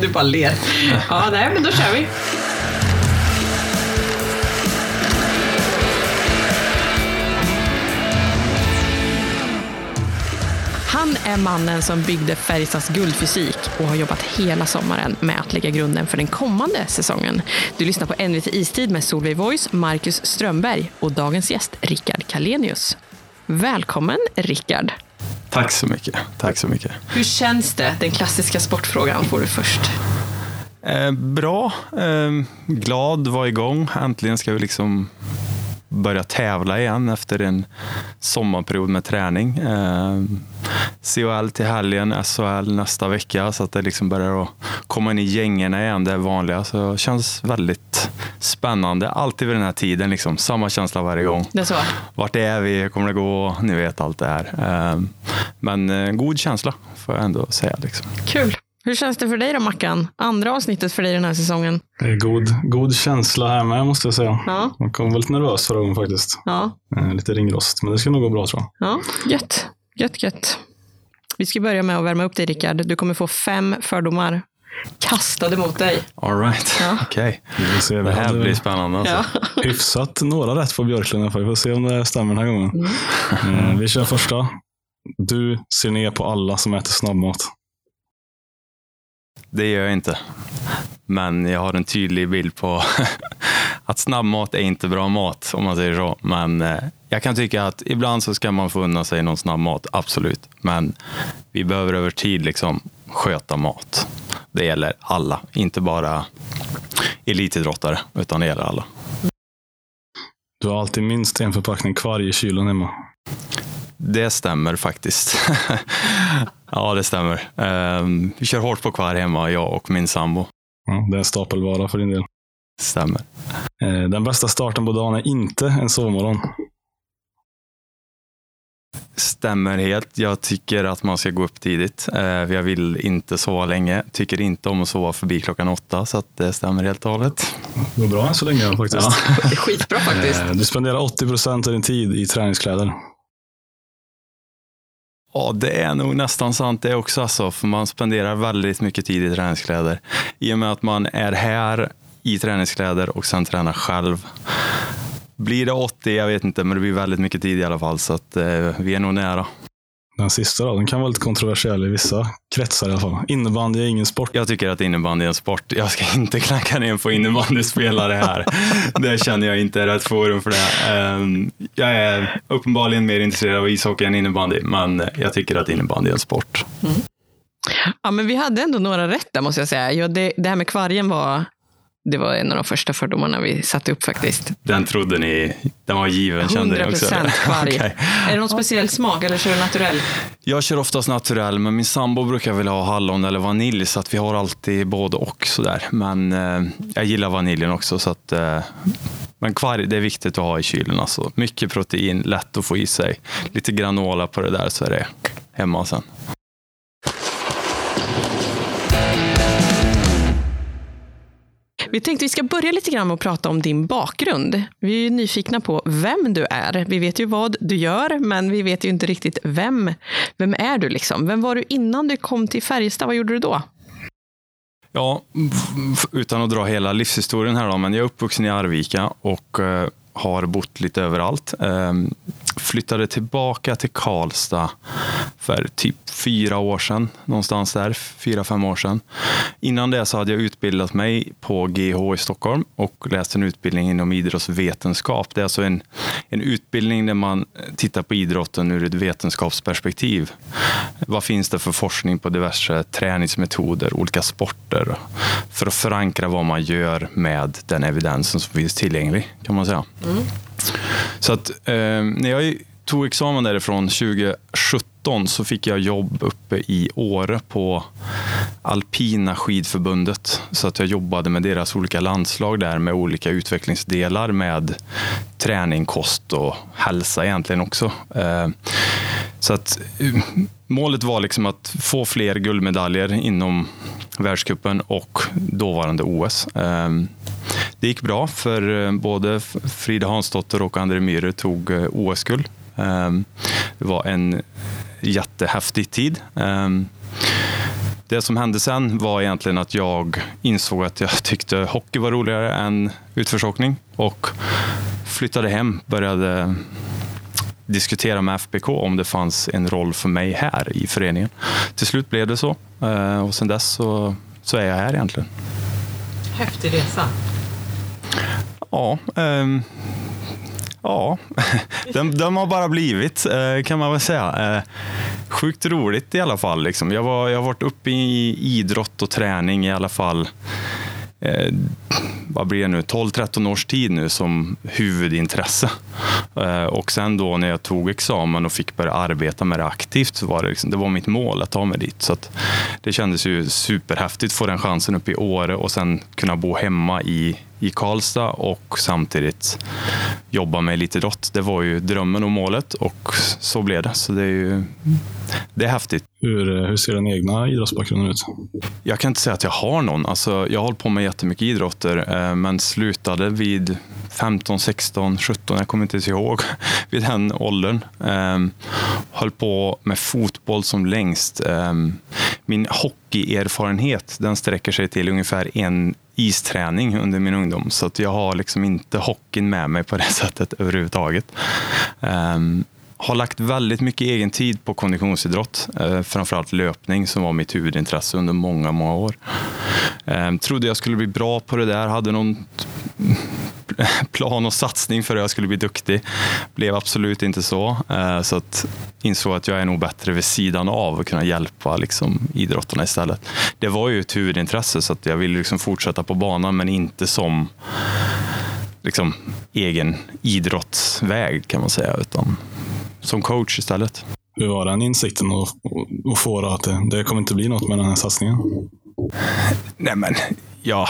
Du bara ler. Ja, nej, men då kör vi. Han är mannen som byggde Färjestads guldfysik och har jobbat hela sommaren med att lägga grunden för den kommande säsongen. Du lyssnar på NVT Istid med Solveig Voice, Marcus Strömberg och dagens gäst Rickard Kalenius. Välkommen Rickard! Tack så mycket. Tack så mycket. Hur känns det? Den klassiska sportfrågan får du först. Eh, bra. Eh, glad, var igång. Äntligen ska vi liksom börja tävla igen efter en sommarperiod med träning. Eh, CHL till helgen, SHL nästa vecka så att det liksom börjar komma in i gängerna igen, det vanliga. Så det känns väldigt spännande. Alltid vid den här tiden, liksom. samma känsla varje gång. Det är så? Vart är vi? Hur kommer det gå? Ni vet allt det här. Eh, men eh, god känsla får jag ändå säga. Liksom. Kul. Hur känns det för dig då Mackan? Andra avsnittet för dig den här säsongen. Det är god, god känsla här med måste jag säga. Ja. Jag kom väldigt nervös förra gången faktiskt. Ja, Eh, Lite ringrost, men det ska nog gå bra tror jag. ja. gött. Gött, gött. Vi ska börja med att värma upp dig Rickard. Du kommer få fem fördomar kastade mot dig. All right. Ja. Okej. Vi får se. Vi Det här blir spännande. Alltså. Ja. hyfsat några rätt på Björklund. Vi får se om det stämmer den här gången. Mm. Eh, Vi kör första. Du ser ner på alla som äter snabbmat. Det gör jag inte. Men jag har en tydlig bild på att snabbmat är inte bra mat, om man säger så. Men eh, jag kan tycka att ibland så ska man få unna sig någon snabbmat, absolut. Men vi behöver över tid liksom sköta mat. Det gäller alla, inte bara elitidrottare, utan det gäller alla. Du har alltid minst en förpackning kvar i kylen hemma. Det stämmer faktiskt. ja, det stämmer. Ehm, vi kör hårt på kvar hemma, jag och min sambo. Ja, det är en stapelvara för din del. Stämmer. Eh, Den bästa starten på dagen är inte en sovmorgon. Stämmer helt. Jag tycker att man ska gå upp tidigt. Eh, Jag vill inte sova länge. Tycker inte om att sova förbi klockan åtta, så att det stämmer helt och hållet. Det går bra än så länge faktiskt. Det är skitbra faktiskt. Eh, Du spenderar 80 procent av din tid i träningskläder. Ja, det är nog nästan sant det också, alltså, för man spenderar väldigt mycket tid i träningskläder. I och med att man är här i träningskläder och sen tränar själv. Blir det 80? Jag vet inte, men det blir väldigt mycket tid i alla fall, så att, eh, vi är nog nära. Den sista då, den kan vara lite kontroversiell i vissa kretsar i alla fall. Innebandy är ingen sport. Jag tycker att innebandy är en sport. Jag ska inte klanka ner på innebandyspelare här. Det känner jag inte är rätt forum för det. Ehm, Jag är uppenbarligen mer intresserad av ishockey än innebandy, men jag tycker att innebandy är en sport. Ja, men vi hade ändå några rätt där måste jag säga. Ja, det, det här med kvargen var, det var en av de första fördomarna vi satte upp faktiskt. Den trodde ni, den var given kände ni också? 100% kvarg. Okej. Är det någon speciell smak eller kör du naturell? Jag kör oftast naturell, men min sambo brukar vilja ha hallon eller vanilj, så att vi har alltid både och sådär. Men eh, jag gillar vaniljen också, så att eh, men kvarg, det är viktigt att ha i kylen. Alltså. Mycket protein, lätt att få i sig. Lite granola på det där så är det hemma sen. Vi tänkte vi ska börja lite grann med att prata om din bakgrund. Vi är nyfikna på vem du är. Vi vet ju vad du gör, men vi vet ju inte riktigt vem. Vem är du liksom? Vem var du innan du kom till Färjestad? Vad gjorde du då? Ja, utan att dra hela livshistorien här då, men jag är uppvuxen i Arvika och eh, har bott lite överallt. Ehm, Flyttade tillbaka till Karlstad för typ fyra år sedan, någonstans där, fyra, fem år sedan. Innan det så hade jag utbildat mig på GH i Stockholm och läst en utbildning inom idrottsvetenskap. Det är alltså en, en utbildning där man tittar på idrotten ur ett vetenskapsperspektiv. Vad finns det för forskning på diverse träningsmetoder, olika sporter, för att förankra vad man gör med den evidensen som finns tillgänglig, kan man säga. Mm. Så att eh, när jag tog examen därifrån 2017 så fick jag jobb uppe i Åre på Alpina skidförbundet. Så att jag jobbade med deras olika landslag där med olika utvecklingsdelar med träning, kost och hälsa egentligen också. Eh, så att eh, målet var liksom att få fler guldmedaljer inom världscupen och dåvarande OS. Ehm, det gick bra för eh, både Frida Hansdotter och André Myhre tog eh, OS-guld. Ehm, det var en jättehäftig tid. Ehm, det som hände sen var egentligen att jag insåg att jag tyckte hockey var roligare än utförsåkning och flyttade hem, började diskutera med FBK om det fanns en roll för mig här i föreningen. Till slut blev det så eh, och sen dess så, så är jag här egentligen. Häftig resa. Ja, ehm, ja. Den, den har bara blivit eh, kan man väl säga. Eh, sjukt roligt i alla fall. Liksom. Jag, var, jag har varit uppe i idrott och träning i alla fall vad blir det nu, 12-13 års tid nu som huvudintresse. Eh, och sen då när jag tog examen och fick börja arbeta med det aktivt så var det, liksom, det var mitt mål att ta mig dit. Så det kändes ju superhäftigt att få den chansen uppe i Åre och sen kunna bo hemma i, i Karlstad och samtidigt jobba med elitidrott. Det var ju drömmen och målet och så blev det. Så det är ju det är häftigt. Hur, eh, hur ser den egna idrottsbakgrunden ut? Jag kan inte säga att jag har någon. Alltså, jag har hållit på med jättemycket idrotter, eh, men slutade vid 15, 16, 17, jag kommer inte ens ihåg, vid den åldern. Ehm, höll på med fotboll som längst. Ehm, min hockeyerfarenhet den sträcker sig till ungefär en isträning under min ungdom, så att jag har liksom inte hockeyn med mig på det sättet överhuvudtaget ehm, har lagt väldigt mycket egen tid på konditionsidrott, eh, framförallt löpning som var mitt huvudintresse under många, många år. Eh, trodde jag skulle bli bra på det där, hade någon plan och satsning för att jag skulle bli duktig. Blev absolut inte så. Eh, så att insåg att jag är nog bättre vid sidan av och kunna hjälpa liksom, idrottarna istället. Det var ju ett huvudintresse så att jag ville liksom fortsätta på banan men inte som liksom, egen idrottsväg kan man säga. Utan som coach istället. Hur var den insikten att få att det, det kommer inte bli något med den här satsningen? Nej men, ja,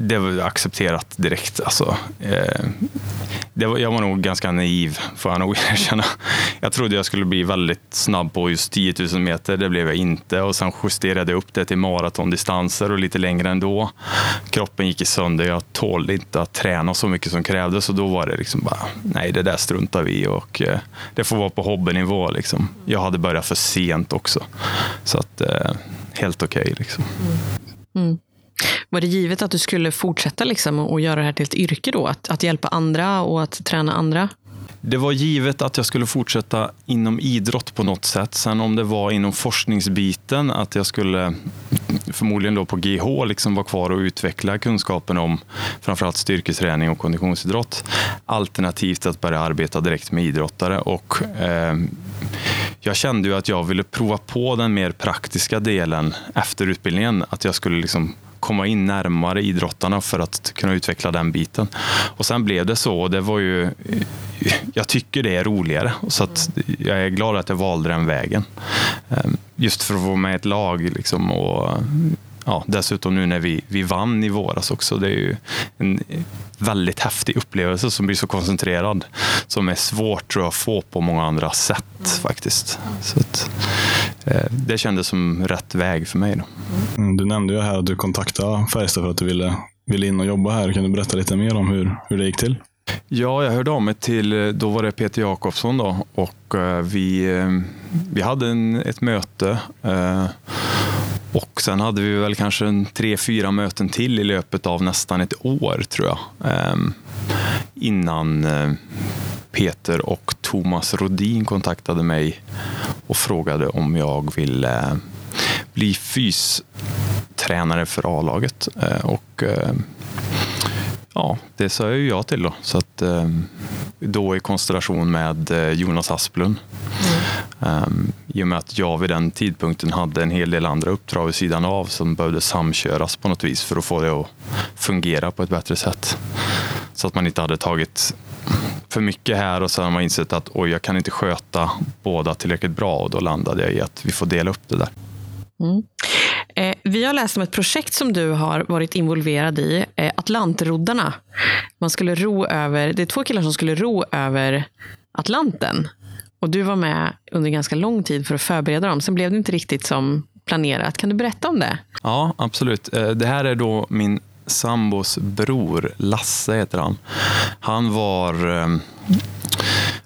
det var accepterat direkt. Alltså, eh, det var, jag var nog ganska naiv, får jag nog erkänna. Jag trodde jag skulle bli väldigt snabb på just 10 000 meter. Det blev jag inte. Och Sen justerade jag upp det till maratondistanser och lite längre ändå. Kroppen gick i sönder. Jag tålde inte att träna så mycket som krävdes. Och då var det liksom bara, nej, det där struntar vi och eh, Det får vara på hobbynivå. Liksom. Jag hade börjat för sent också. Så att, eh, helt okej. Okay, liksom. Mm. mm. Var det givet att du skulle fortsätta liksom och göra det här till ett yrke då? Att, att hjälpa andra och att träna andra? Det var givet att jag skulle fortsätta inom idrott på något sätt. Sen om det var inom forskningsbiten, att jag skulle förmodligen då på GH liksom vara kvar och utveckla kunskapen om framförallt styrketräning och konditionsidrott. Alternativt att börja arbeta direkt med idrottare. Och, eh, jag kände ju att jag ville prova på den mer praktiska delen efter utbildningen. Att jag skulle liksom komma in närmare idrottarna för att kunna utveckla den biten. Och sen blev det så och det var ju, jag tycker det är roligare så att jag är glad att jag valde den vägen. Ehm, just för att få med i ett lag liksom och ja, dessutom nu när vi, vi vann i våras också. Det är ju en väldigt häftig upplevelse som blir så koncentrerad. Som är svårt tror jag, att få på många andra sätt mm. faktiskt. Så att, eh, det kändes som rätt väg för mig. Då. Mm, du nämnde ju här att du kontaktade Färjestad för att du ville, ville in och jobba här. Kan du berätta lite mer om hur, hur det gick till? Ja, jag hörde av mig till, då var det Peter Jakobsson då, och eh, vi, eh, vi hade en, ett möte och sen hade vi väl kanske en tre, fyra möten till i löpet av nästan ett år tror jag. Ehm, innan eh, Peter och Thomas Rodin kontaktade mig och frågade om jag ville eh, bli fystränare för A-laget. Eh, och ja, det sa jag ju ja till då. Så att, då i konstellation med Jonas Asplund. Mm. Um, I och med att jag vid den tidpunkten hade en hel del andra uppdrag vid sidan av som behövde samköras på något vis för att få det att fungera på ett bättre sätt. Så att man inte hade tagit för mycket här och sen har man insett att oj, jag kan inte sköta båda tillräckligt bra och då landade jag i att vi får dela upp det där. Mm. Eh, vi har läst om ett projekt som du har varit involverad i, eh, Atlantroddarna. Man skulle ro över, det är två killar som skulle ro över Atlanten. Och du var med under ganska lång tid för att förbereda dem. Sen blev det inte riktigt som planerat. Kan du berätta om det? Ja, absolut. Eh, det här är då min sambos bror, Lasse heter han. Han var, eh,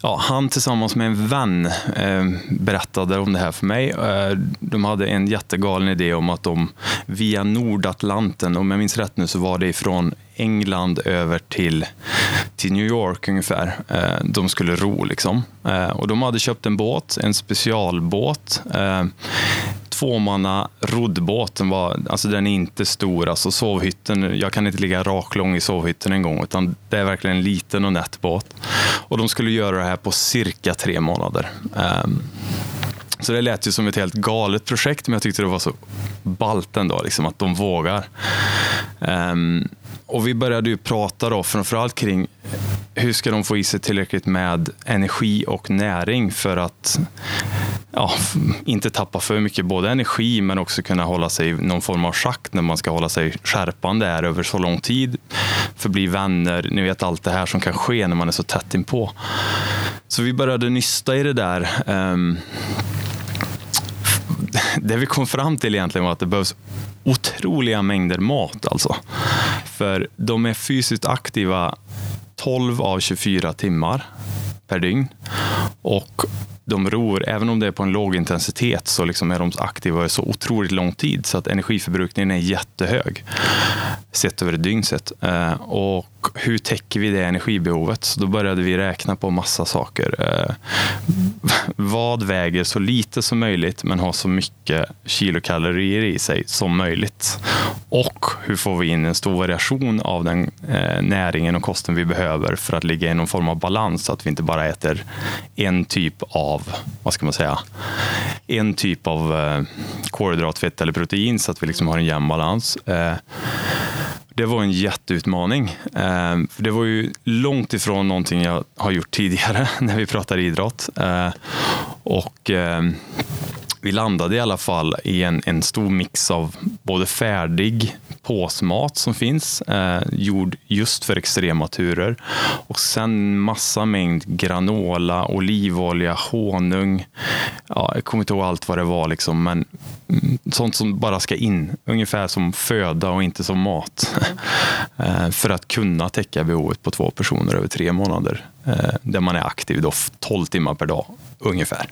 ja, han tillsammans med en vän eh, berättade om det här för mig. Eh, de hade en jättegalen idé om att de via Nordatlanten, om jag minns rätt nu så var det ifrån England över till, till New York ungefär. Eh, de skulle ro liksom. Eh, och de hade köpt en båt, en specialbåt. Eh, Tvåmanna roddbåten var, alltså den är inte stor. Alltså sovhytten, jag kan inte ligga raklång i sovhytten en gång, utan det är verkligen en liten och nätt båt. Och de skulle göra det här på cirka tre månader. Um, så det lät ju som ett helt galet projekt, men jag tyckte det var så ballt ändå, liksom, att de vågar. Um, och vi började ju prata då framförallt kring hur ska de få i sig tillräckligt med energi och näring för att ja, inte tappa för mycket både energi men också kunna hålla sig i någon form av schack när man ska hålla sig skärpande är över så lång tid. Förbli vänner, ni vet allt det här som kan ske när man är så tätt inpå. Så vi började nysta i det där. Ehm, det vi kom fram till egentligen var att det behövs otroliga mängder mat. Alltså. För de är fysiskt aktiva 12 av 24 timmar per dygn. Och de ror, även om det är på en låg intensitet, så liksom är de aktiva så otroligt lång tid så att energiförbrukningen är jättehög sett över ett dygn sett. Eh, och hur täcker vi det energibehovet? Så då började vi räkna på massa saker. Eh, vad väger så lite som möjligt men har så mycket kilokalorier i sig som möjligt? Och hur får vi in en stor variation av den eh, näringen och kosten vi behöver för att ligga i någon form av balans så att vi inte bara äter en typ av, vad ska man säga, en typ av eh, kolhydratfett eller protein så att vi liksom har en jämn balans. Eh, det var en jätteutmaning. Eh, det var ju långt ifrån någonting jag har gjort tidigare när vi pratar idrott. Eh, och eh, vi landade i alla fall i en, en stor mix av både färdig påsmat som finns, eh, gjord just för extrema turer. Och sen massa mängd granola, olivolja, honung. Ja, jag kommer inte ihåg allt vad det var, liksom, men sånt som bara ska in. Ungefär som föda och inte som mat. eh, för att kunna täcka behovet på två personer över tre månader. Eh, där man är aktiv då 12 timmar per dag, ungefär.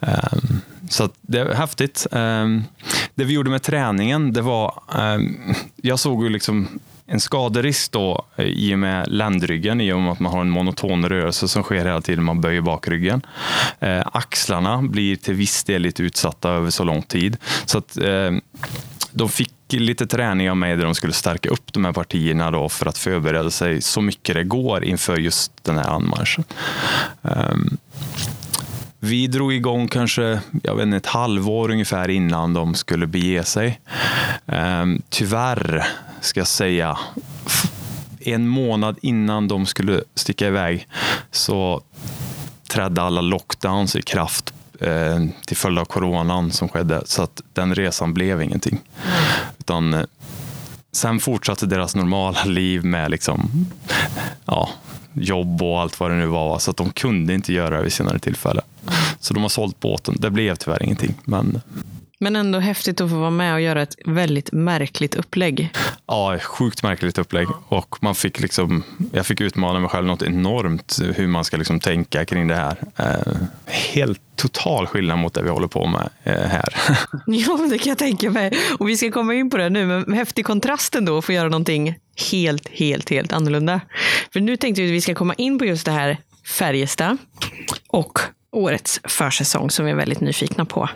Um, så det är häftigt. Um, det vi gjorde med träningen, det var, um, jag såg ju liksom en skaderisk då eh, i och med ländryggen i och med att man har en monoton rörelse som sker hela tiden. Man böjer bakryggen. Eh, axlarna blir till viss del lite utsatta över så lång tid. Så att eh, de fick lite träning av mig där de skulle stärka upp de här partierna då för att förbereda sig så mycket det går inför just den här anmarschen. Um, vi drog igång kanske jag vet inte, ett halvår ungefär innan de skulle bege sig. Ehm, tyvärr, ska jag säga, en månad innan de skulle sticka iväg så trädde alla lockdowns i kraft eh, till följd av coronan som skedde. Så att den resan blev ingenting. Mm. Utan, eh, sen fortsatte deras normala liv med liksom, ja, jobb och allt vad det nu var. Så att de kunde inte göra det vid senare tillfälle. Så de har sålt båten. Det blev tyvärr ingenting. Men... Men ändå häftigt att få vara med och göra ett väldigt märkligt upplägg. Ja, sjukt märkligt upplägg. Och man fick liksom, jag fick utmana mig själv något enormt hur man ska liksom tänka kring det här. Eh, helt total skillnad mot det vi håller på med eh, här. Ja, det kan jag tänka mig. Och vi ska komma in på det nu, men häftig kontrast ändå att få göra någonting helt, helt, helt annorlunda. För nu tänkte vi att vi ska komma in på just det här Färjestad och årets försäsong som vi är väldigt nyfikna på.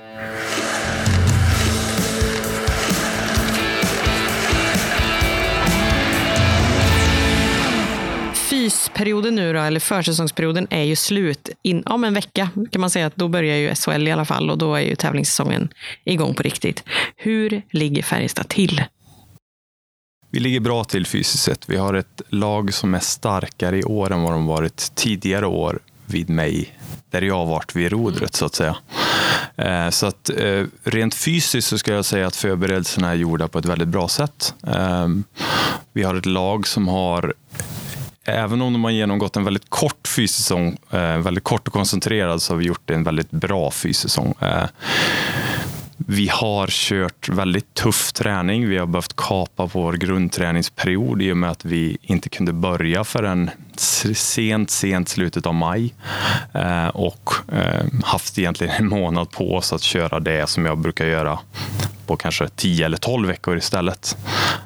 Fysperioden nu då, eller försäsongsperioden, är ju slut. In, om en vecka kan man säga att då börjar ju SHL i alla fall och då är ju tävlingssäsongen igång på riktigt. Hur ligger Färjestad till? Vi ligger bra till fysiskt sett. Vi har ett lag som är starkare i år än vad de varit tidigare år vid mig där jag har varit vid rodret så att säga. Eh, så att eh, rent fysiskt så ska jag säga att förberedelserna är gjorda på ett väldigt bra sätt. Eh, vi har ett lag som har Även om de har genomgått en väldigt kort fyssäsong, väldigt kort och koncentrerad, så har vi gjort en väldigt bra fyssäsong vi har kört väldigt tuff träning. Vi har behövt kapa vår grundträningsperiod i och med att vi inte kunde börja förrän sent, sent slutet av maj. Eh, och eh, haft egentligen en månad på oss att köra det som jag brukar göra på kanske 10 eller 12 veckor istället.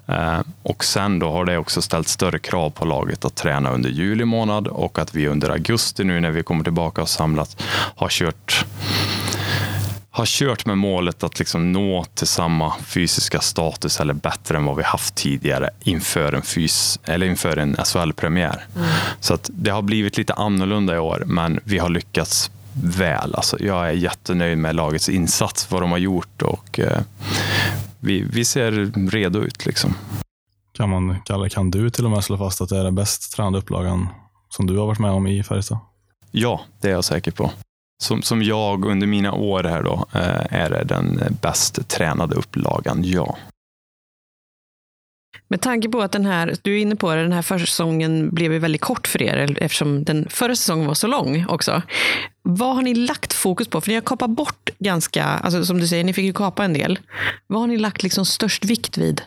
Eh, och sen då har det också ställt större krav på laget att träna under juli månad och att vi under augusti nu när vi kommer tillbaka och samlat har kört har kört med målet att liksom nå till samma fysiska status eller bättre än vad vi haft tidigare inför en, fys eller inför en SHL-premiär. Mm. Så att det har blivit lite annorlunda i år, men vi har lyckats väl. Alltså, jag är jättenöjd med lagets insats, vad de har gjort och eh, vi, vi ser redo ut. Liksom. Kan, man, kan du till och med slå fast att det är den bäst tränade upplagan som du har varit med om i Färjestad? Ja, det är jag säker på som, som jag under mina år här då, eh, är det den bäst tränade upplagan, ja. Med tanke på att den här, du är inne på det, den här försäsongen blev ju väldigt kort för er eftersom den förra säsongen var så lång också. Vad har ni lagt fokus på? För ni har kapat bort ganska, alltså som du säger, ni fick ju kapa en del. Vad har ni lagt liksom störst vikt vid?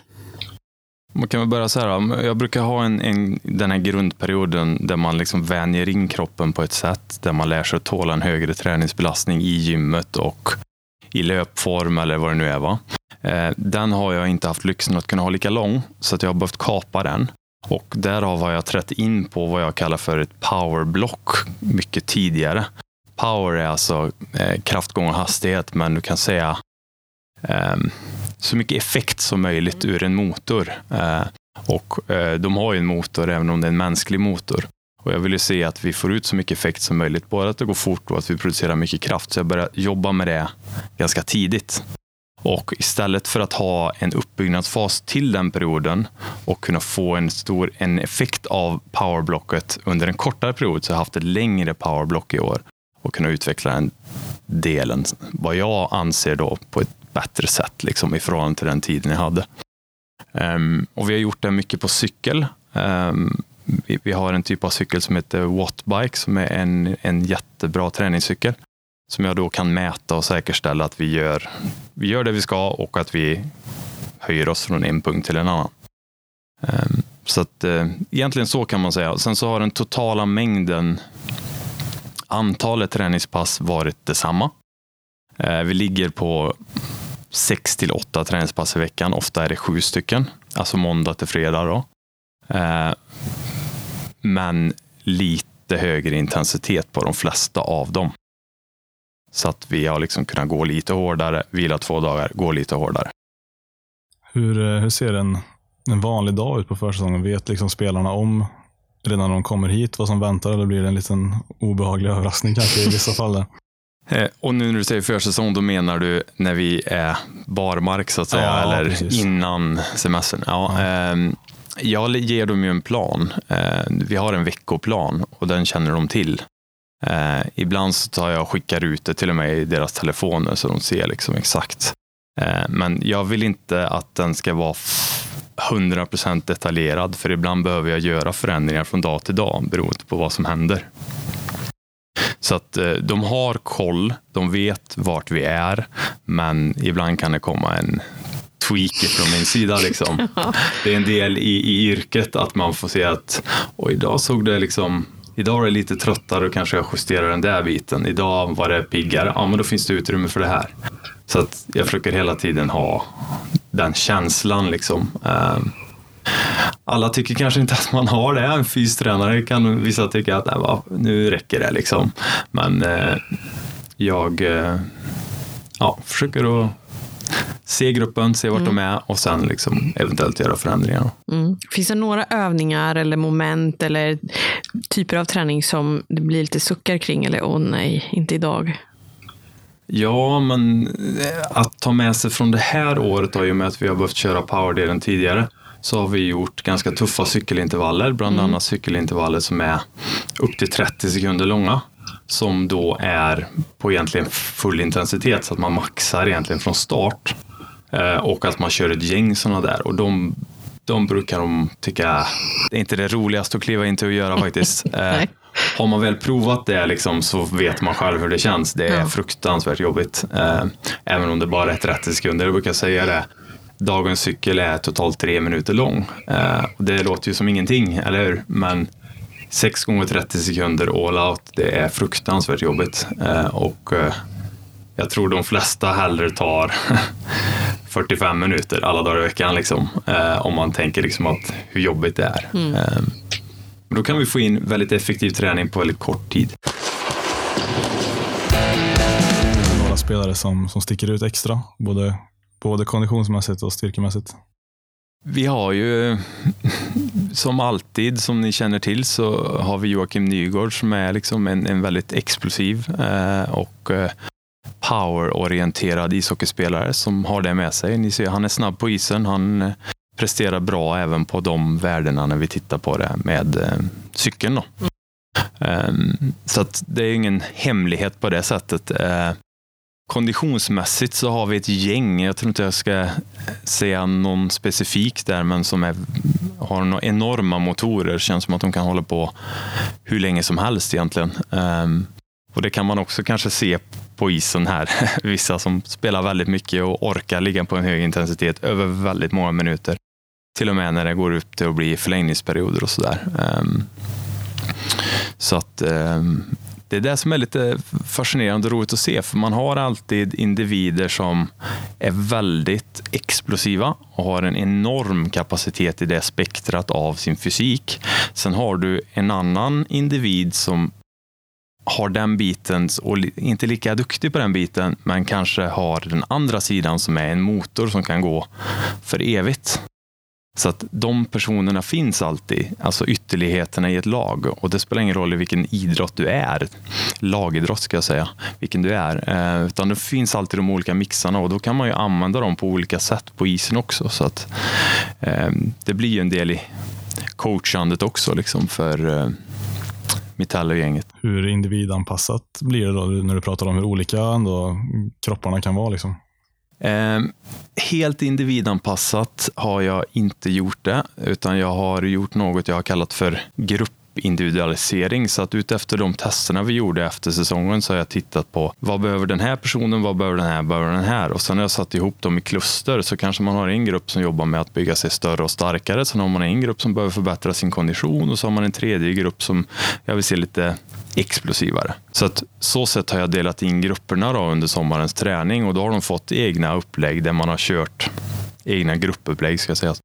Man kan väl börja så här, jag brukar ha en, en, den här grundperioden där man liksom vänjer in kroppen på ett sätt, där man lär sig att tåla en högre träningsbelastning i gymmet och i löpform eller vad det nu är. Va? Eh, den har jag inte haft lyxen att kunna ha lika lång, så att jag har behövt kapa den. Och därav har jag trätt in på vad jag kallar för ett powerblock mycket tidigare. Power är alltså eh, kraft och hastighet, men du kan säga eh, så mycket effekt som möjligt ur en motor. Eh, och eh, de har ju en motor även om det är en mänsklig motor. Och jag vill ju se att vi får ut så mycket effekt som möjligt, både att det går fort och att vi producerar mycket kraft. Så jag började jobba med det ganska tidigt. Och istället för att ha en uppbyggnadsfas till den perioden och kunna få en stor en effekt av powerblocket under en kortare period så har jag haft ett längre powerblock i år och kunna utveckla den delen, vad jag anser då på ett bättre sätt liksom, i förhållande till den tiden jag hade. Um, och vi har gjort det mycket på cykel. Um, vi, vi, har en typ av cykel som heter Wattbike som är en, en jättebra träningscykel som jag då kan mäta och säkerställa att vi gör, vi gör det vi ska och att vi höjer oss från en punkt till en annan. Um, så att uh, egentligen så kan man säga. Sen så har den totala mängden antalet träningspass varit detsamma. Vi ligger på sex till åtta träningspass i veckan. Ofta är det sju stycken, alltså måndag till fredag. Då. Eh, men lite högre intensitet på de flesta av dem. Så att vi har liksom kunnat gå lite hårdare, vila två dagar, gå lite hårdare. Hur, eh, hur ser en, en vanlig dag ut på försäsongen? Vet liksom spelarna om redan när de kommer hit vad som väntar eller blir det en liten obehaglig överraskning kanske i vissa fall? Eh, och nu när du säger försäsong, då menar du när vi är barmark så att säga, ja, eller precis. innan semestern? Ja, ja. Eh, jag ger dem ju en plan. Eh, vi har en veckoplan och den känner de till. Eh, ibland så tar jag och skickar ut det till och med i deras telefoner så de ser liksom exakt. Men jag vill inte att den ska vara 100% detaljerad, för ibland behöver jag göra förändringar från dag till dag beroende på vad som händer. Så att eh, de har koll, de vet vart vi är, men ibland kan det komma en tweak från min sida. Liksom. Det är en del i, i yrket att man får se att och idag såg det liksom Idag var det lite tröttare och kanske jag justerar den där biten. Idag var det piggare. Ja, men då finns det utrymme för det här. Så att jag försöker hela tiden ha den känslan. Liksom. Um, alla tycker kanske inte att man har det. En fystränare kan vissa tycka att nej, nu räcker det liksom. Men eh, jag eh, ja, försöker att se gruppen, se vart mm. de är och sen liksom eventuellt göra förändringar. Mm. Finns det några övningar eller moment eller typer av träning som det blir lite suckar kring eller åh oh, nej, inte idag? Ja, men eh, att ta med sig från det här året i och med att vi har behövt köra powerdelen tidigare så har vi gjort ganska tuffa cykelintervaller, bland mm. annat cykelintervaller som är upp till 30 sekunder långa som då är på egentligen full intensitet så att man maxar egentligen från start eh, och att man kör ett gäng sådana där och de, de brukar de tycka det är inte det roligaste att kliva in till att göra faktiskt. Eh, har man väl provat det liksom, så vet man själv hur det känns. Det är Ja. fruktansvärt jobbigt. Eh, även om det bara är 30 sekunder. Jag brukar säga det. Dagens cykel är totalt tre minuter lång. Eh, och det låter ju som ingenting, eller hur? Men 6 gånger 30 sekunder all out, det är fruktansvärt jobbigt. Eh, och eh, jag tror de flesta hellre tar 45 minuter alla dagar i veckan. Liksom, om man tänker liksom att hur jobbigt det är. Men då kan vi få in väldigt effektiv träning på väldigt kort tid. Några spelare som, som sticker ut extra, både, både konditionsmässigt och styrkemässigt. Vi har ju, som alltid, som ni känner till, så har vi Joakim Nygård som är liksom en, en väldigt explosiv eh, och eh, powerorienterad ishockeyspelare som har det med sig. Ni ser, han är snabb på isen. Han eh, presterar bra även på de värdena när vi tittar på det med cykeln. Då. Ehm, så att det är ingen hemlighet på det sättet. Konditionsmässigt så har vi ett gäng, jag tror inte jag ska säga någon specifik där, men som är, har några enorma motorer. Känns som att de kan hålla på hur länge som helst egentligen. Ehm, och det kan man också kanske se på isen här. Vissa som spelar väldigt mycket och orkar ligga på en hög intensitet över väldigt många minuter. Till och med när det går upp till att bli förlängningsperioder och sådär. Ehm, så att ehm, det är det som är lite fascinerande och roligt att se, för man har alltid individer som är väldigt explosiva och har en enorm kapacitet i det spektrat av sin fysik. Sen har du en annan individ som har den biten och inte lika duktig på den biten, men kanske har den andra sidan som är en motor som kan gå för evigt. Så att de personerna finns alltid, alltså ytterligheterna i ett lag. Och det spelar ingen roll i vilken idrott du är, lagidrott ska jag säga, vilken du är. Eh, utan det finns alltid de olika mixarna och då kan man ju använda dem på olika sätt på isen också. Så att eh, det blir ju en del i coachandet också liksom för eh, Metall-gänget. Hur individanpassat blir det då när du pratar om hur olika ändå kropparna kan vara? Liksom? Ehm, helt individanpassat har jag inte gjort det, utan jag har gjort något jag har kallat för grupp individualisering. Så att utefter de testerna vi gjorde efter säsongen så har jag tittat på vad behöver den här personen, vad behöver den här, vad behöver den här? Och sen har jag satt ihop dem i kluster så kanske man har en grupp som jobbar med att bygga sig större och starkare. Sen har man en grupp som behöver förbättra sin kondition och så har man en tredje grupp som jag vill se lite explosivare. Så att så sätt har jag delat in grupperna då under sommarens träning och då har de fått egna upplägg där man har kört egna gruppupplägg ska sägas.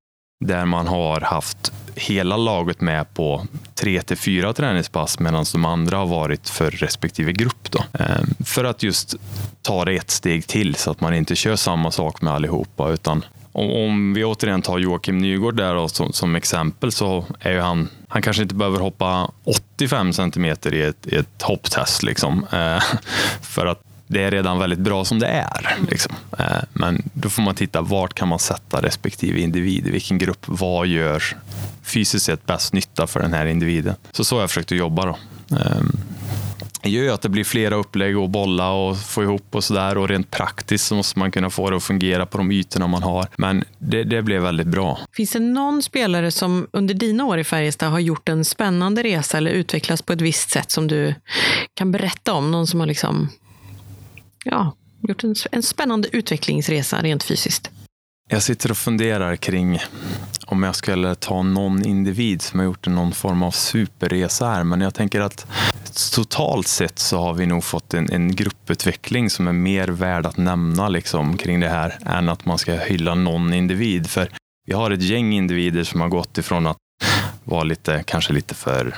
Där man har haft hela laget med på tre till fyra träningspass medan de andra har varit för respektive grupp. Då. Eh, för att just ta det ett steg till så att man inte kör samma sak med allihopa utan om, vi återigen tar Joakim Nygård där då, som, som exempel så är ju han, han kanske inte behöver hoppa 85 centimeter i ett, i ett hopptest. Liksom, eh, för att det är redan väldigt bra som det är. Liksom. Eh, men då får man titta vart kan man sätta respektive individ, i vilken grupp, vad gör fysiskt sett bäst nytta för den här individen. Så så har jag försökt att jobba. Då. Ehm, det gör ju att det blir flera upplägg och bolla och få ihop och sådär. Och rent praktiskt så måste man kunna få det att fungera på de ytorna man har. Men det, det blev väldigt bra. Finns det någon spelare som under dina år i Färjestad har gjort en spännande resa eller utvecklats på ett visst sätt som du kan berätta om? Någon som har liksom, ja, gjort en, en spännande utvecklingsresa rent fysiskt? Jag sitter och funderar kring om jag skulle ta någon individ som har gjort någon form av superresa här. Men jag tänker att totalt sett så har vi nog fått en, en grupputveckling som är mer värd att nämna liksom, kring det här än att man ska hylla någon individ. För vi har ett gäng individer som har gått ifrån att vara lite, kanske lite för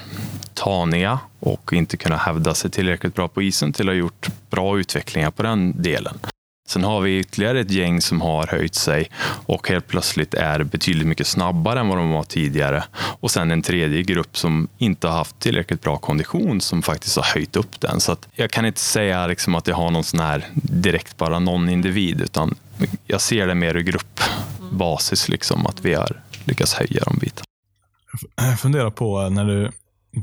taniga och inte kunna hävda sig tillräckligt bra på isen till att ha gjort bra utvecklingar på den delen. Sen har vi ytterligare ett gäng som har höjt sig och helt plötsligt är betydligt mycket snabbare än vad de var tidigare. Och sen en tredje grupp som inte har haft tillräckligt bra kondition som faktiskt har höjt upp den. Så att jag kan inte säga liksom att jag har någon sån här direkt bara någon individ utan jag ser det mer i gruppbasis, liksom, att vi har lyckats höja de bitarna. Jag funderar på när du,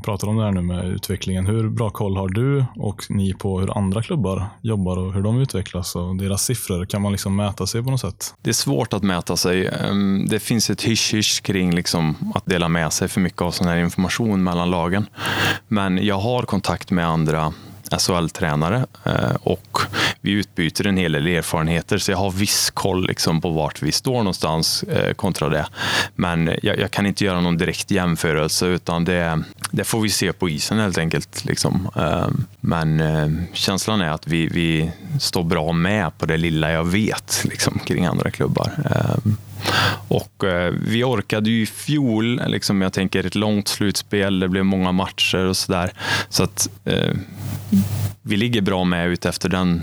pratar om det här nu med utvecklingen. Hur bra koll har du och ni på hur andra klubbar jobbar och hur de utvecklas och deras siffror? Kan man liksom mäta sig på något sätt? Det är svårt att mäta sig. Ehm, det finns ett hysch kring liksom att dela med sig för mycket av sån här information mellan lagen. Men jag har kontakt med andra Alltså SHL-tränare eh, och vi utbyter en hel del erfarenheter så jag har viss koll liksom på vart vi står någonstans eh, kontra det. Men jag, jag kan inte göra någon direkt jämförelse utan det, det får vi se på isen helt enkelt. Liksom. Eh, men känslan är att vi, vi står bra med på det lilla jag vet liksom, kring andra klubbar. Och eh, vi orkade ju i fjol, liksom, jag tänker ett långt slutspel, det blev många matcher och sådär. Så att eh, vi ligger bra med ut efter den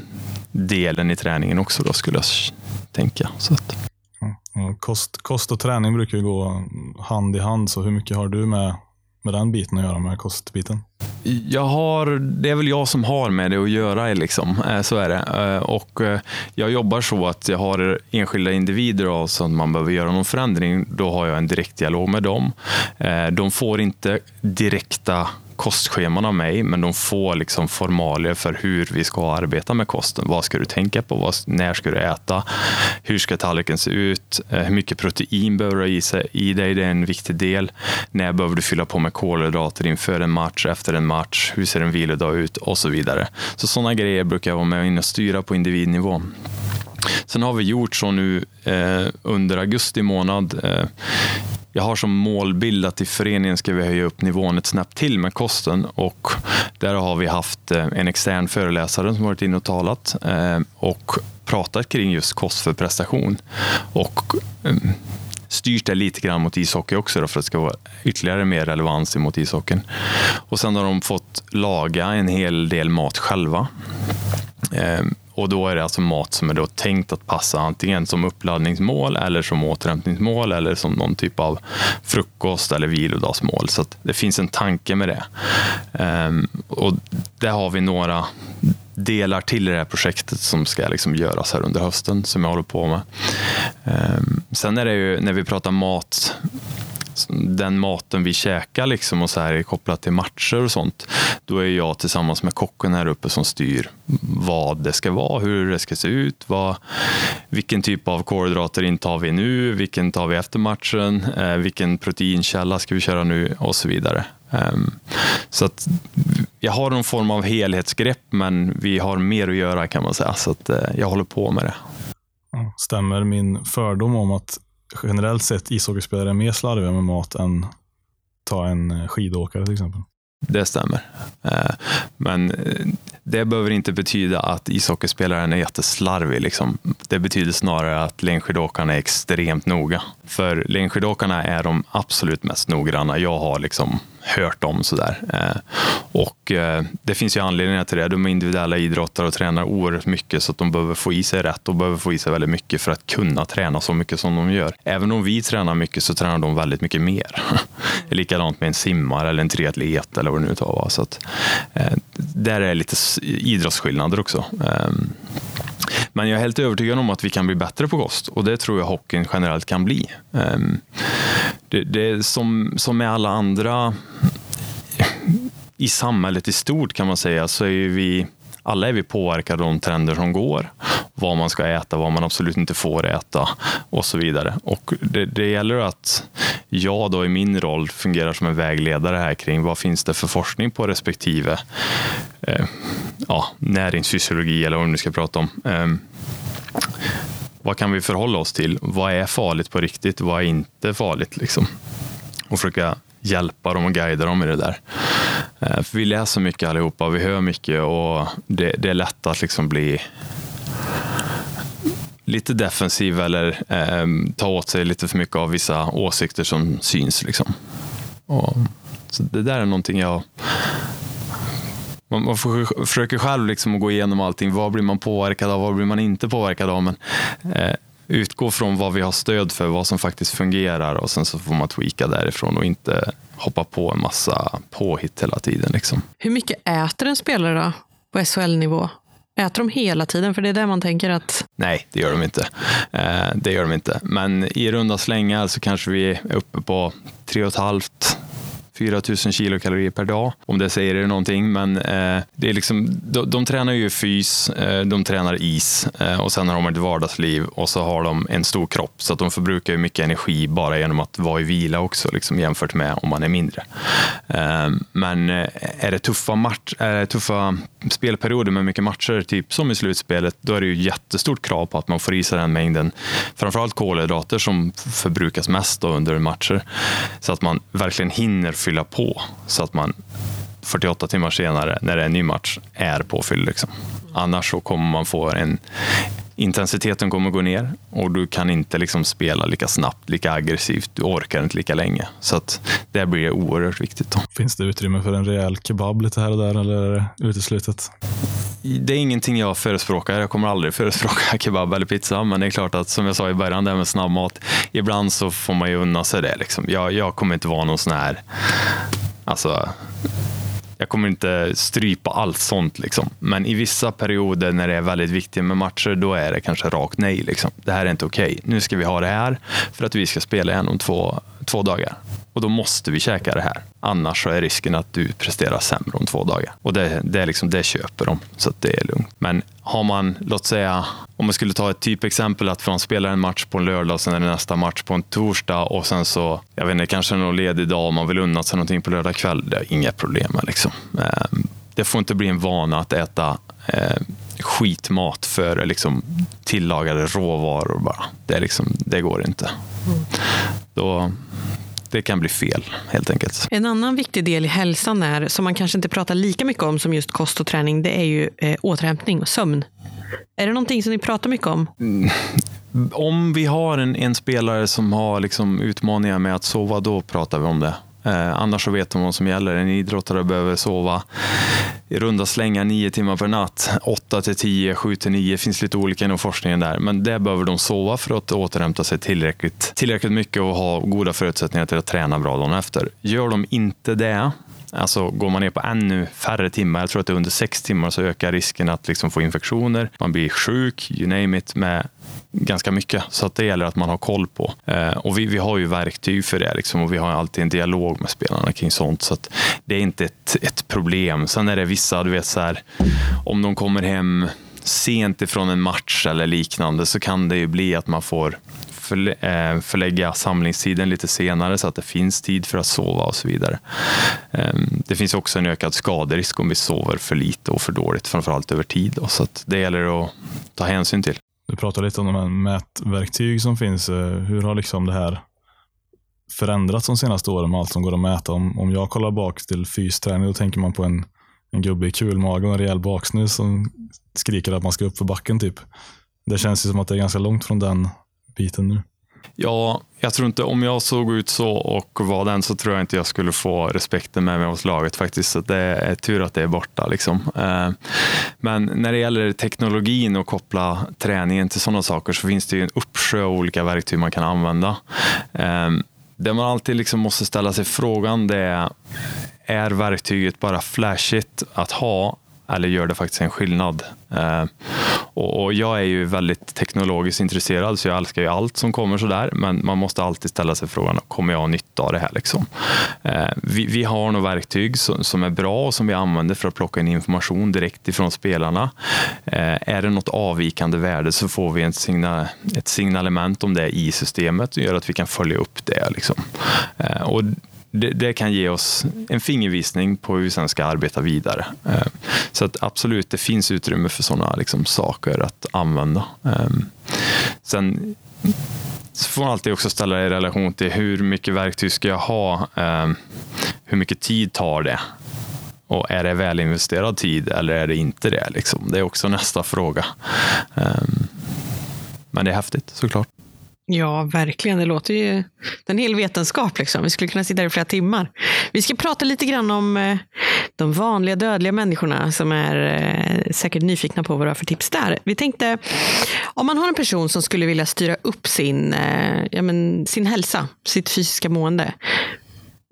delen i träningen också då skulle jag tänka. Så att. Kost, kost och träning brukar ju gå hand i hand, så hur mycket har du med, med den biten att göra med kostbiten? Jag har, det är väl jag som har med det att göra, liksom. Eh, så är det. Eh, och eh, jag jobbar så att jag har enskilda individer och så att man behöver göra någon förändring. Då har jag en direkt dialog med dem. De får inte direkta kostscheman av mig, men de får liksom formalier för hur vi ska arbeta med kosten. Vad ska du tänka på? Vad, när ska du äta? Hur ska tallriken se ut? Eh, hur mycket protein behöver du ha i, sig, i dig? Det är en viktig del. När behöver du fylla på med kolhydrater inför en match, efter en match? Hur ser en vilodag ut? Och så vidare. Så sådana grejer brukar jag vara med och styra på individnivå. Sen har vi gjort så nu eh, under augusti månad. Eh, jag har som målbild att i föreningen ska vi höja upp nivån ett snäpp till med kosten och där har vi haft eh, en extern föreläsare som varit inne och talat eh, och pratat kring just kost för prestation. Och eh, styrt det lite grann mot ishockey också då, för att det ska vara ytterligare mer relevans mot ishockeyn. Och sen har de fått laga en hel del mat själva. Eh, och då är det alltså mat som är då tänkt att passa antingen som uppladdningsmål eller som återhämtningsmål eller som någon typ av frukost eller vilodagsmål. Så det finns en tanke med det. Um, och där har vi några delar till i det här projektet som ska liksom göras här under hösten som jag håller på med. Um, sen är det ju när vi pratar mat den maten vi käkar liksom och så här är kopplat till matcher och sånt. Då är jag tillsammans med kocken här uppe som styr vad det ska vara, hur det ska se ut, vad, vilken typ av kolhydrater intar vi nu, vilken tar vi efter matchen, eh, vilken proteinkälla ska vi köra nu och så vidare. Ehm, så att jag har någon form av helhetsgrepp, men vi har mer att göra kan man säga, så att eh, jag håller på med det. Stämmer min fördom om att generellt sett ishockeyspelare är mer slarviga med mat än ta en eh, skidåkare till exempel. Det stämmer. Eh, men eh, det behöver inte betyda att ishockeyspelaren är jätteslarvig. Liksom. Det betyder snarare att längdskidåkarna är extremt noga. För längdskidåkarna är de absolut mest noggranna jag har liksom hört om. Sådär. Eh, och eh, det finns ju anledningar till det. De är individuella idrottare och tränar oerhört mycket så att de behöver få i sig rätt och behöver få i sig väldigt mycket för att kunna träna så mycket som de gör. Även om vi tränar mycket så tränar de väldigt mycket mer. Det är likadant med en simmare eller en triatlet eller vad det nu tar. Så att, eh, där är lite idrottsskillnader också. Ehm, men jag är helt övertygad om att vi kan bli bättre på kost och det tror jag hockeyn generellt kan bli. Ehm, det, det är som, som med alla andra i samhället i stort kan man säga så är ju vi alla är vi påverkade av de trender som går. Vad man ska äta, vad man absolut inte får äta och så vidare. Och det, det gäller att jag då i min roll fungerar som en vägledare här kring vad finns det för forskning på respektive eh, ja, näringsfysiologi eller vad vi nu ska prata om. Eh, vad kan vi förhålla oss till? Vad är farligt på riktigt? Vad är inte farligt? Liksom? Och försöka hjälpa dem och guida dem i det där. Eh, för vi läser mycket allihopa, vi hör mycket och det, det är lätt att liksom bli lite defensiv eller eh, ta åt sig lite för mycket av vissa åsikter som syns. Liksom. Och, så det där är någonting jag man, man försöker själv liksom att gå igenom allting. Vad blir man påverkad av? Vad blir man inte påverkad av? Men, eh, utgå från vad vi har stöd för, vad som faktiskt fungerar och sen så får man tweaka därifrån och inte hoppa på en massa påhitt hela tiden. Liksom. Hur mycket äter en spelare då, på SHL-nivå? Äter de hela tiden? För det är det man tänker att... Nej, det gör de inte. Eh, det gör de inte. Men i runda slängar så kanske vi är uppe på tre och ett halvt 4000 kilokalorier per dag, om det säger er någonting. Men eh, det är liksom, de, de tränar ju fys, eh, de tränar is eh, och sen har de ett vardagsliv och så har de en stor kropp så att de förbrukar ju mycket energi bara genom att vara i vila också liksom, jämfört med om man är mindre. Eh, men eh, är det tuffa, match, är det tuffa spelperioder med mycket matcher, typ som i slutspelet, då är det ju jättestort krav på att man får i sig den mängden, framförallt kolhydrater som förbrukas mest under matcher, så att man verkligen hinner fylla fylla på så att man 48 timmar senare, när det är en ny match, är påfylld. Liksom. Annars så kommer man få en intensiteten kommer gå ner och du kan inte liksom spela lika snabbt, lika aggressivt. Du orkar inte lika länge. Så att det blir oerhört viktigt. Då. Finns det utrymme för en rejäl kebab lite här och där eller är det uteslutet? Det är ingenting jag förespråkar. Jag kommer aldrig förespråka kebab eller pizza. Men det är klart att som jag sa i början, det här med snabbmat. Ibland så får man ju unna sig det. Liksom. Jag, jag kommer inte vara någon sån här alltså, jag kommer inte strypa allt sånt. Liksom. Men i vissa perioder när det är väldigt viktigt med matcher, då är det kanske rakt nej. Liksom. Det här är inte okej. Okay. Nu ska vi ha det här för att vi ska spela igen om två, två dagar. Och då måste vi käka det här. Annars så är risken att du presterar sämre om två dagar. Och det, det, är liksom, det köper de, så att det är lugnt. Men har man, låt säga, om man skulle ta ett typexempel att man spelar en match på en lördag och sen är det nästa match på en torsdag och sen så, jag vet inte, kanske någon ledig dag om man vill unna sig någonting på lördag kväll. Det är inga problem med liksom. Ehm, det får inte bli en vana att äta eh, skitmat för liksom, tillagade råvaror bara. Det, är liksom, det går inte. Då, det kan bli fel helt enkelt. En annan viktig del i hälsan är, som man kanske inte pratar lika mycket om som just kost och träning, det är ju eh, återhämtning och sömn. Är det någonting som ni pratar mycket om? Mm. Om vi har en, en spelare som har liksom utmaningar med att sova, då pratar vi om det. Eh, annars så vet de vad som gäller. En idrottare behöver sova i runda slängar nio timmar per natt. åtta till 10, 7 till 9. finns lite olika inom forskningen där. Men det behöver de sova för att återhämta sig tillräckligt, tillräckligt mycket och ha goda förutsättningar till att träna bra dagen efter. Gör de inte det, Alltså går man ner på ännu färre timmar, jag tror att det är under sex timmar, så ökar risken att liksom få infektioner. Man blir sjuk, you name it, med ganska mycket. Så att det gäller att man har koll på. Eh, och vi, vi har ju verktyg för det liksom, och vi har alltid en dialog med spelarna kring sånt. Så att det är inte ett, ett problem. Sen är det vissa, du vet så här, om de kommer hem sent ifrån en match eller liknande så kan det ju bli att man får Eh, förlägga samlingstiden lite senare så att det finns tid för att sova och så vidare. Ehm, det finns också en ökad skaderisk om vi sover för lite och för dåligt, framförallt över tid. Så det gäller att ta hänsyn till. Du pratar lite om de här mätverktyg som finns. Eh, hur har liksom det här förändrats de senaste åren med allt som går att mäta? Om, om jag kollar bak till fysträning, då tänker man på en, en gubbe i kulmage och en rejäl baksnus som skriker att man ska upp för backen. typ. Det känns ju som att det är ganska långt från den biten nu? Ja, jag tror inte, om jag såg ut så och var den så tror jag inte jag skulle få respekten med mig hos laget faktiskt. Så det är tur att det är borta. Liksom. Eh, men när det gäller teknologin och koppla träningen till sådana saker så finns det ju en uppsjö av olika verktyg man kan använda. Eh, det man alltid liksom måste ställa sig frågan det är, är verktyget bara flashigt att ha eller gör det faktiskt en skillnad? Eh, och, och, jag är ju väldigt teknologiskt intresserad så jag älskar ju allt som kommer sådär men man måste alltid ställa sig frågan, kommer jag ha nytta av det här? Liksom? Eh, vi, vi, har några verktyg som, som, är bra och som vi använder för att plocka in information direkt ifrån spelarna. Eh, är det något avvikande värde så får vi en signal, ett signalement om det i systemet och gör att vi kan följa upp det. Liksom. Eh, och det, det, kan ge oss en fingervisning på hur vi sen ska arbeta vidare. Eh, så att absolut, det finns utrymme för sådana liksom, saker att använda. Ehm, sen så får man alltid också ställa det i relation till hur mycket verktyg ska jag ha? Ehm, hur mycket tid tar det? Och är det välinvesterad tid eller är det inte det? Liksom? Det är också nästa fråga. Ehm, men det är häftigt såklart. Ja, verkligen. Det låter ju... Det är en hel vetenskap. Liksom. Vi skulle kunna sitta här i flera timmar. Vi ska prata lite grann om eh, de vanliga dödliga människorna som är eh, säkert nyfikna på vad du har för tips där. Vi tänkte, om man har en person som skulle vilja styra upp sin, eh, ja, men, sin hälsa, sitt fysiska mående.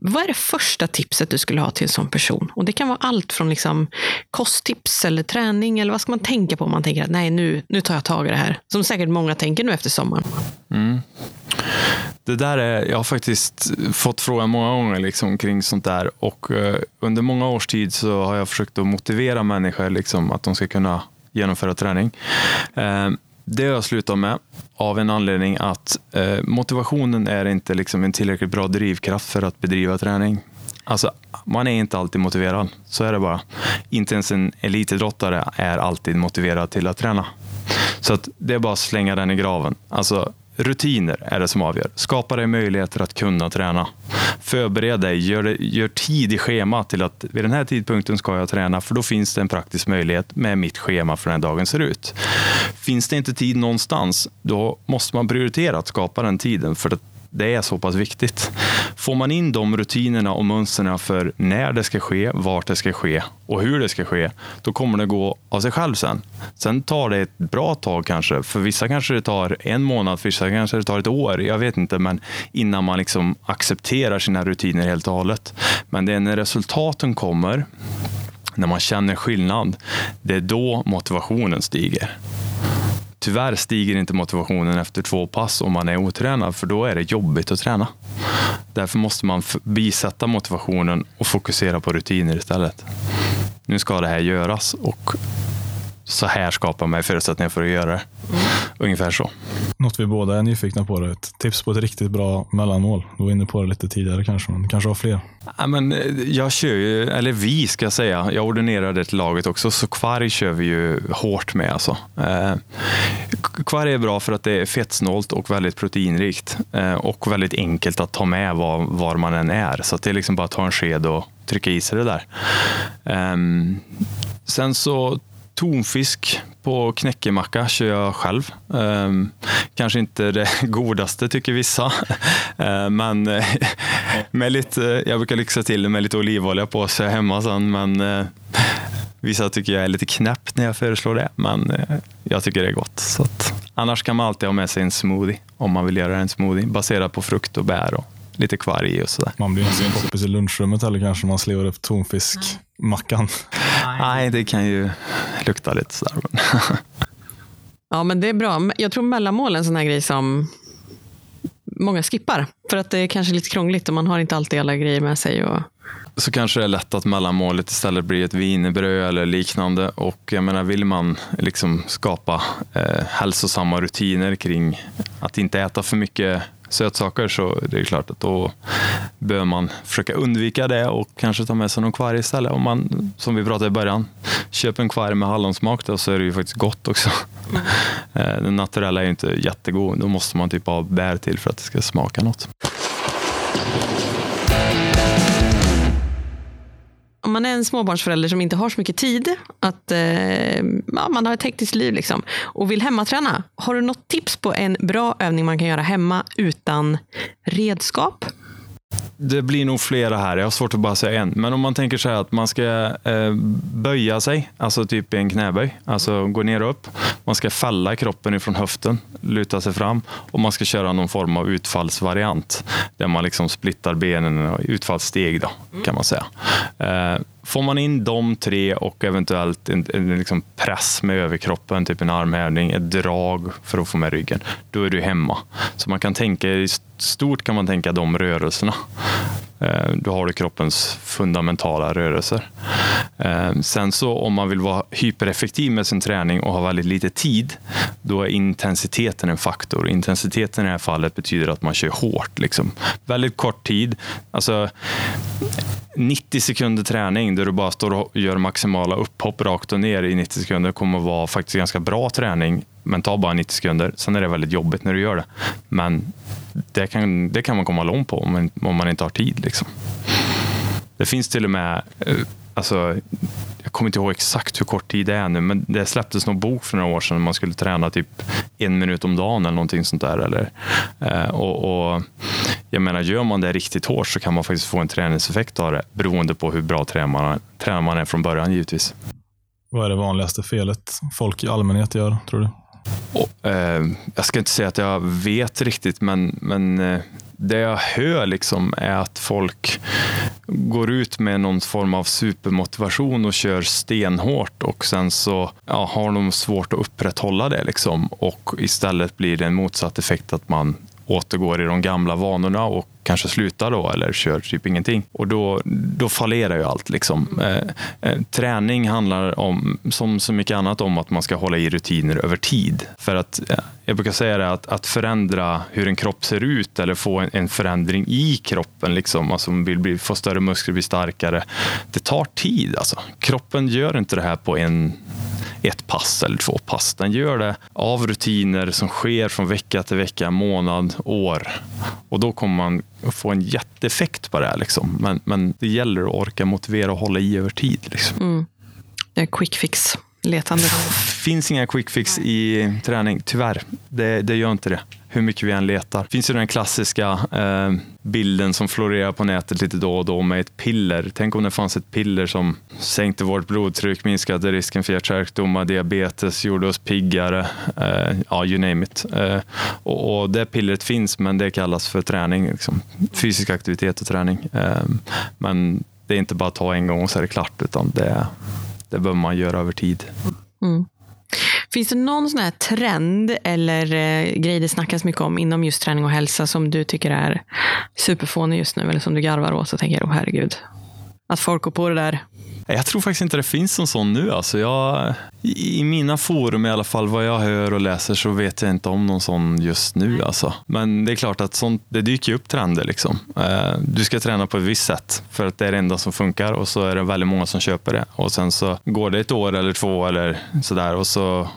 Vad är det första tipset du skulle ha till en sån person? Och Det kan vara allt från liksom kosttips eller träning. Eller vad ska man tänka på om man tänker att nej, nu, nu tar jag tag i det här? Som säkert många tänker nu efter sommaren. Mm. Det där är, jag har faktiskt fått frågan många gånger liksom, kring sånt där och eh, under många års tid så har jag försökt att motivera människor liksom, att de ska kunna genomföra träning. Eh, det har jag slutat med av en anledning att eh, motivationen är inte liksom en tillräckligt bra drivkraft för att bedriva träning. Alltså, man är inte alltid motiverad, så är det bara. Inte ens en elitidrottare är alltid motiverad till att träna. Så att det är bara att slänga den i graven. Alltså, Rutiner är det som avgör. Skapa dig möjligheter att kunna träna. Förbered dig, gör, gör tid i schemat till att vid den här tidpunkten ska jag träna, för då finns det en praktisk möjlighet med mitt schema för den dagen ser ut. Finns det inte tid någonstans, då måste man prioritera att skapa den tiden, för att det är så pass viktigt. Får man in de rutinerna och mönstren för när det ska ske, vart det ska ske och hur det ska ske, då kommer det gå av sig själv sen. Sen tar det ett bra tag kanske. För vissa kanske det tar en månad, för vissa kanske det tar ett år. Jag vet inte, men innan man liksom accepterar sina rutiner helt och hållet. Men det är när resultaten kommer, när man känner skillnad, det är då motivationen stiger. Tyvärr stiger inte motivationen efter två pass om man är otränad, för då är det jobbigt att träna. Därför måste man bisätta motivationen och fokusera på rutiner istället. Nu ska det här göras och så här skapar mig förutsättningar för att göra det. Mm. Ungefär så. Något vi båda är nyfikna på. Det. Ett tips på ett riktigt bra mellanmål. Du var inne på det lite tidigare kanske, men kanske har fler. Ja, men eh, jag kör ju, eller vi ska jag säga, jag ordinerade till laget också, så kvarg kör vi ju hårt med. Alltså. Eh, kvarg är bra för att det är fettsnålt och väldigt proteinrikt eh, och väldigt enkelt att ta med var, var man än är. Så det är liksom bara att ta en sked och trycka i sig det där. Eh, sen så tonfisk på knäckemacka kör jag själv. Um, kanske inte det godaste tycker vissa, uh, men uh, med lite, jag brukar lyxa till det med lite olivolja på så jag hemma sen, men uh, vissa tycker jag är lite knäpp när jag föreslår det, men eh, jag tycker det är gott. Så att, annars kan man alltid ha med sig en smoothie om man vill göra en smoothie baserad på frukt och bär och lite kvarg och sådär. Man blir inte så poppis i lunchrummet heller kanske man slevar upp tonfiskmackan. Nej, det kan ju lukta lite sådär. ja, men det är bra. Jag tror mellanmål är en sån här grej som många skippar. För att det är kanske lite krångligt och man har inte alltid alla grejer med sig. Och... Så kanske det är lätt att mellanmålet istället blir ett wienerbröd eller liknande. Och jag menar, vill man liksom skapa eh, hälsosamma rutiner kring att inte äta för mycket sötsaker så det är klart att då bör man försöka undvika det och kanske ta med sig någon kvarg istället. Om man, som vi pratade i början, köper en kvarg med hallonsmak då, så är det ju faktiskt gott också. Mm. Den naturella är ju inte jättegod, då måste man typ ha bär till för att det ska smaka något. Om man är en småbarnsförälder som inte har så mycket tid, att eh, ja, man har ett hektiskt liv liksom, och vill hemmaträna. Har du något tips på en bra övning man kan göra hemma utan redskap? Det blir nog flera här, jag har svårt att bara säga en. Men om man tänker så här att man ska eh, böja sig, alltså typ i en knäböj, alltså gå ner och upp. Man ska fälla kroppen ifrån höften, luta sig fram och man ska köra någon form av utfallsvariant där man liksom splittar benen, utfallssteg då, kan man säga. Eh, Får man in de tre och eventuellt en, en liksom press med överkroppen, typ en armhävning, ett drag för att få med ryggen, då är du hemma. Så man kan tänka, i stort kan man tänka de rörelserna. Eh, då har du kroppens fundamentala rörelser. Eh, sen så om man vill vara hypereffektiv med sin träning och ha väldigt lite tid, då är intensiteten en faktor. Intensiteten i det här fallet betyder att man kör hårt. Liksom. Väldigt kort tid. Alltså, 90 sekunder träning där du bara står och gör maximala upphopp rakt och ner i 90 sekunder kommer att vara faktiskt ganska bra träning. Men ta bara 90 sekunder. Sen är det väldigt jobbigt när du gör det. Men det kan, det kan man komma långt på om man, om man inte har tid. Liksom. Det finns till och med eh, alltså, jag kommer inte ihåg exakt hur kort tid det är nu, men det släpptes någon bok för några år sedan. Man skulle träna typ en minut om dagen eller någonting sånt där. Eller, eh, och, och, jag menar, gör man det riktigt hårt så kan man faktiskt få en träningseffekt av det, beroende på hur bra tränare man, man är från början givetvis. Vad är det vanligaste felet folk i allmänhet gör, tror du? Och, eh, jag ska inte säga att jag vet riktigt, men, men eh, det jag hör liksom är att folk går ut med någon form av supermotivation och kör stenhårt och sen så ja, har de svårt att upprätthålla det liksom. Och istället blir det en motsatt effekt att man återgår i de gamla vanorna och kanske slutar då eller kör typ ingenting. Och då, då fallerar ju allt. Liksom. Eh, eh, träning handlar om, som så mycket annat om att man ska hålla i rutiner över tid. För att eh, jag brukar säga det att, att förändra hur en kropp ser ut eller få en, en förändring i kroppen, liksom, alltså vill bli, få större muskler, bli starkare. Det tar tid. Alltså. Kroppen gör inte det här på en ett pass eller två pass. Den gör det av rutiner som sker från vecka till vecka, månad, år. Och då kommer man få en jätteeffekt på det här. Liksom. Men, men det gäller att orka motivera och hålla i över tid. Liksom. Mm. Det är quick fix letande. Det finns inga quick fix i träning, tyvärr. Det, det gör inte det hur mycket vi än letar. Det finns ju den klassiska eh, bilden som florerar på nätet lite då och då med ett piller. Tänk om det fanns ett piller som sänkte vårt blodtryck, minskade risken för hjärt-kärlsjukdomar, diabetes, gjorde oss piggare, eh, ja, you name it. Eh, och, och, det pillret finns, men det kallas för träning, liksom. fysisk aktivitet och träning. Eh, men det är inte bara att ta en gång och så är det klart, utan det, det behöver man göra över tid. Mm. Finns det någon sån här trend eller eh, grej det snackas mycket om inom just träning och hälsa som du tycker är superfånig just nu eller som du garvar åt och tänker, oh herregud. Att folk går på det där jag tror faktiskt inte det finns en sån nu. Alltså jag, I mina forum i alla fall, vad jag hör och läser så vet jag inte om någon sån just nu. Alltså. Men det är klart att sånt, det dyker upp trender. Liksom. Eh, du ska träna på ett visst sätt för att det är det enda som funkar och så är det väldigt många som köper det. Och sen så går det ett år eller två eller sådär och så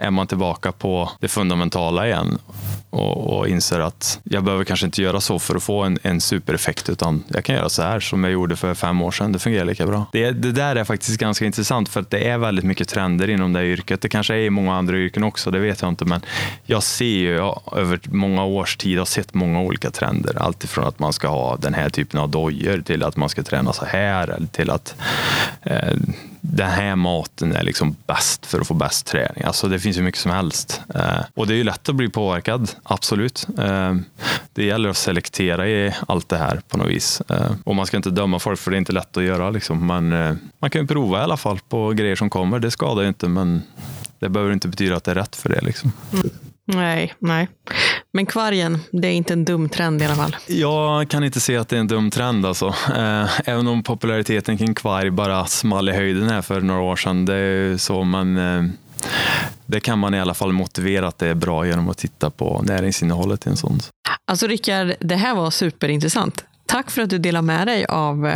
är man tillbaka på det fundamentala igen och, och inser att jag behöver kanske inte göra så för att få en, en supereffekt utan jag kan göra så här som jag gjorde för fem år sedan. Det fungerar lika bra. Det, det där är faktiskt ganska intressant för att det är väldigt mycket trender inom det yrket. Det kanske är i många andra yrken också, det vet jag inte. Men jag ser ju jag, över många års tid har sett många olika trender. Alltifrån att man ska ha den här typen av dojor till att man ska träna så här eller till att eh, den här maten är liksom bäst för att få bäst träning. Alltså det finns ju mycket som helst. Eh, och det är ju lätt att bli påverkad, absolut. Eh, det gäller att selektera i allt det här på något vis. Eh, och man ska inte döma folk för det är inte lätt att göra. Liksom. Men eh, man kan ju prova i alla fall på grejer som kommer. Det skadar ju inte men det behöver inte betyda att det är rätt för det. Liksom. Mm. Nej, nej. Men kvargen, det är inte en dum trend i alla fall. Jag kan inte se att det är en dum trend. Alltså. Eh, även om populariteten kring kvarg bara small i höjden här för några år sedan. Det är så, men eh, det kan man i alla fall motivera att det är bra genom att titta på näringsinnehållet i en sån. Alltså Rickard, det här var superintressant. Tack för att du delar med dig av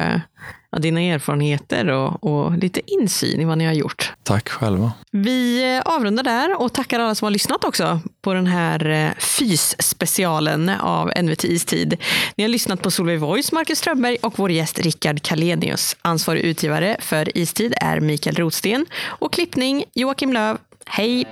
eh, dina erfarenheter och, och, lite insyn i vad ni har gjort. Tack själva. Vi eh, avrundar där och tackar alla som har lyssnat också på den här eh, FYS-specialen av NVT Istid. Ni har lyssnat på Solveig Voice, Marcus Strömberg och vår gäst Rickard Kalenius. Ansvarig utgivare för Istid är Mikael Rotsten och klippning Joakim Löv. Hej!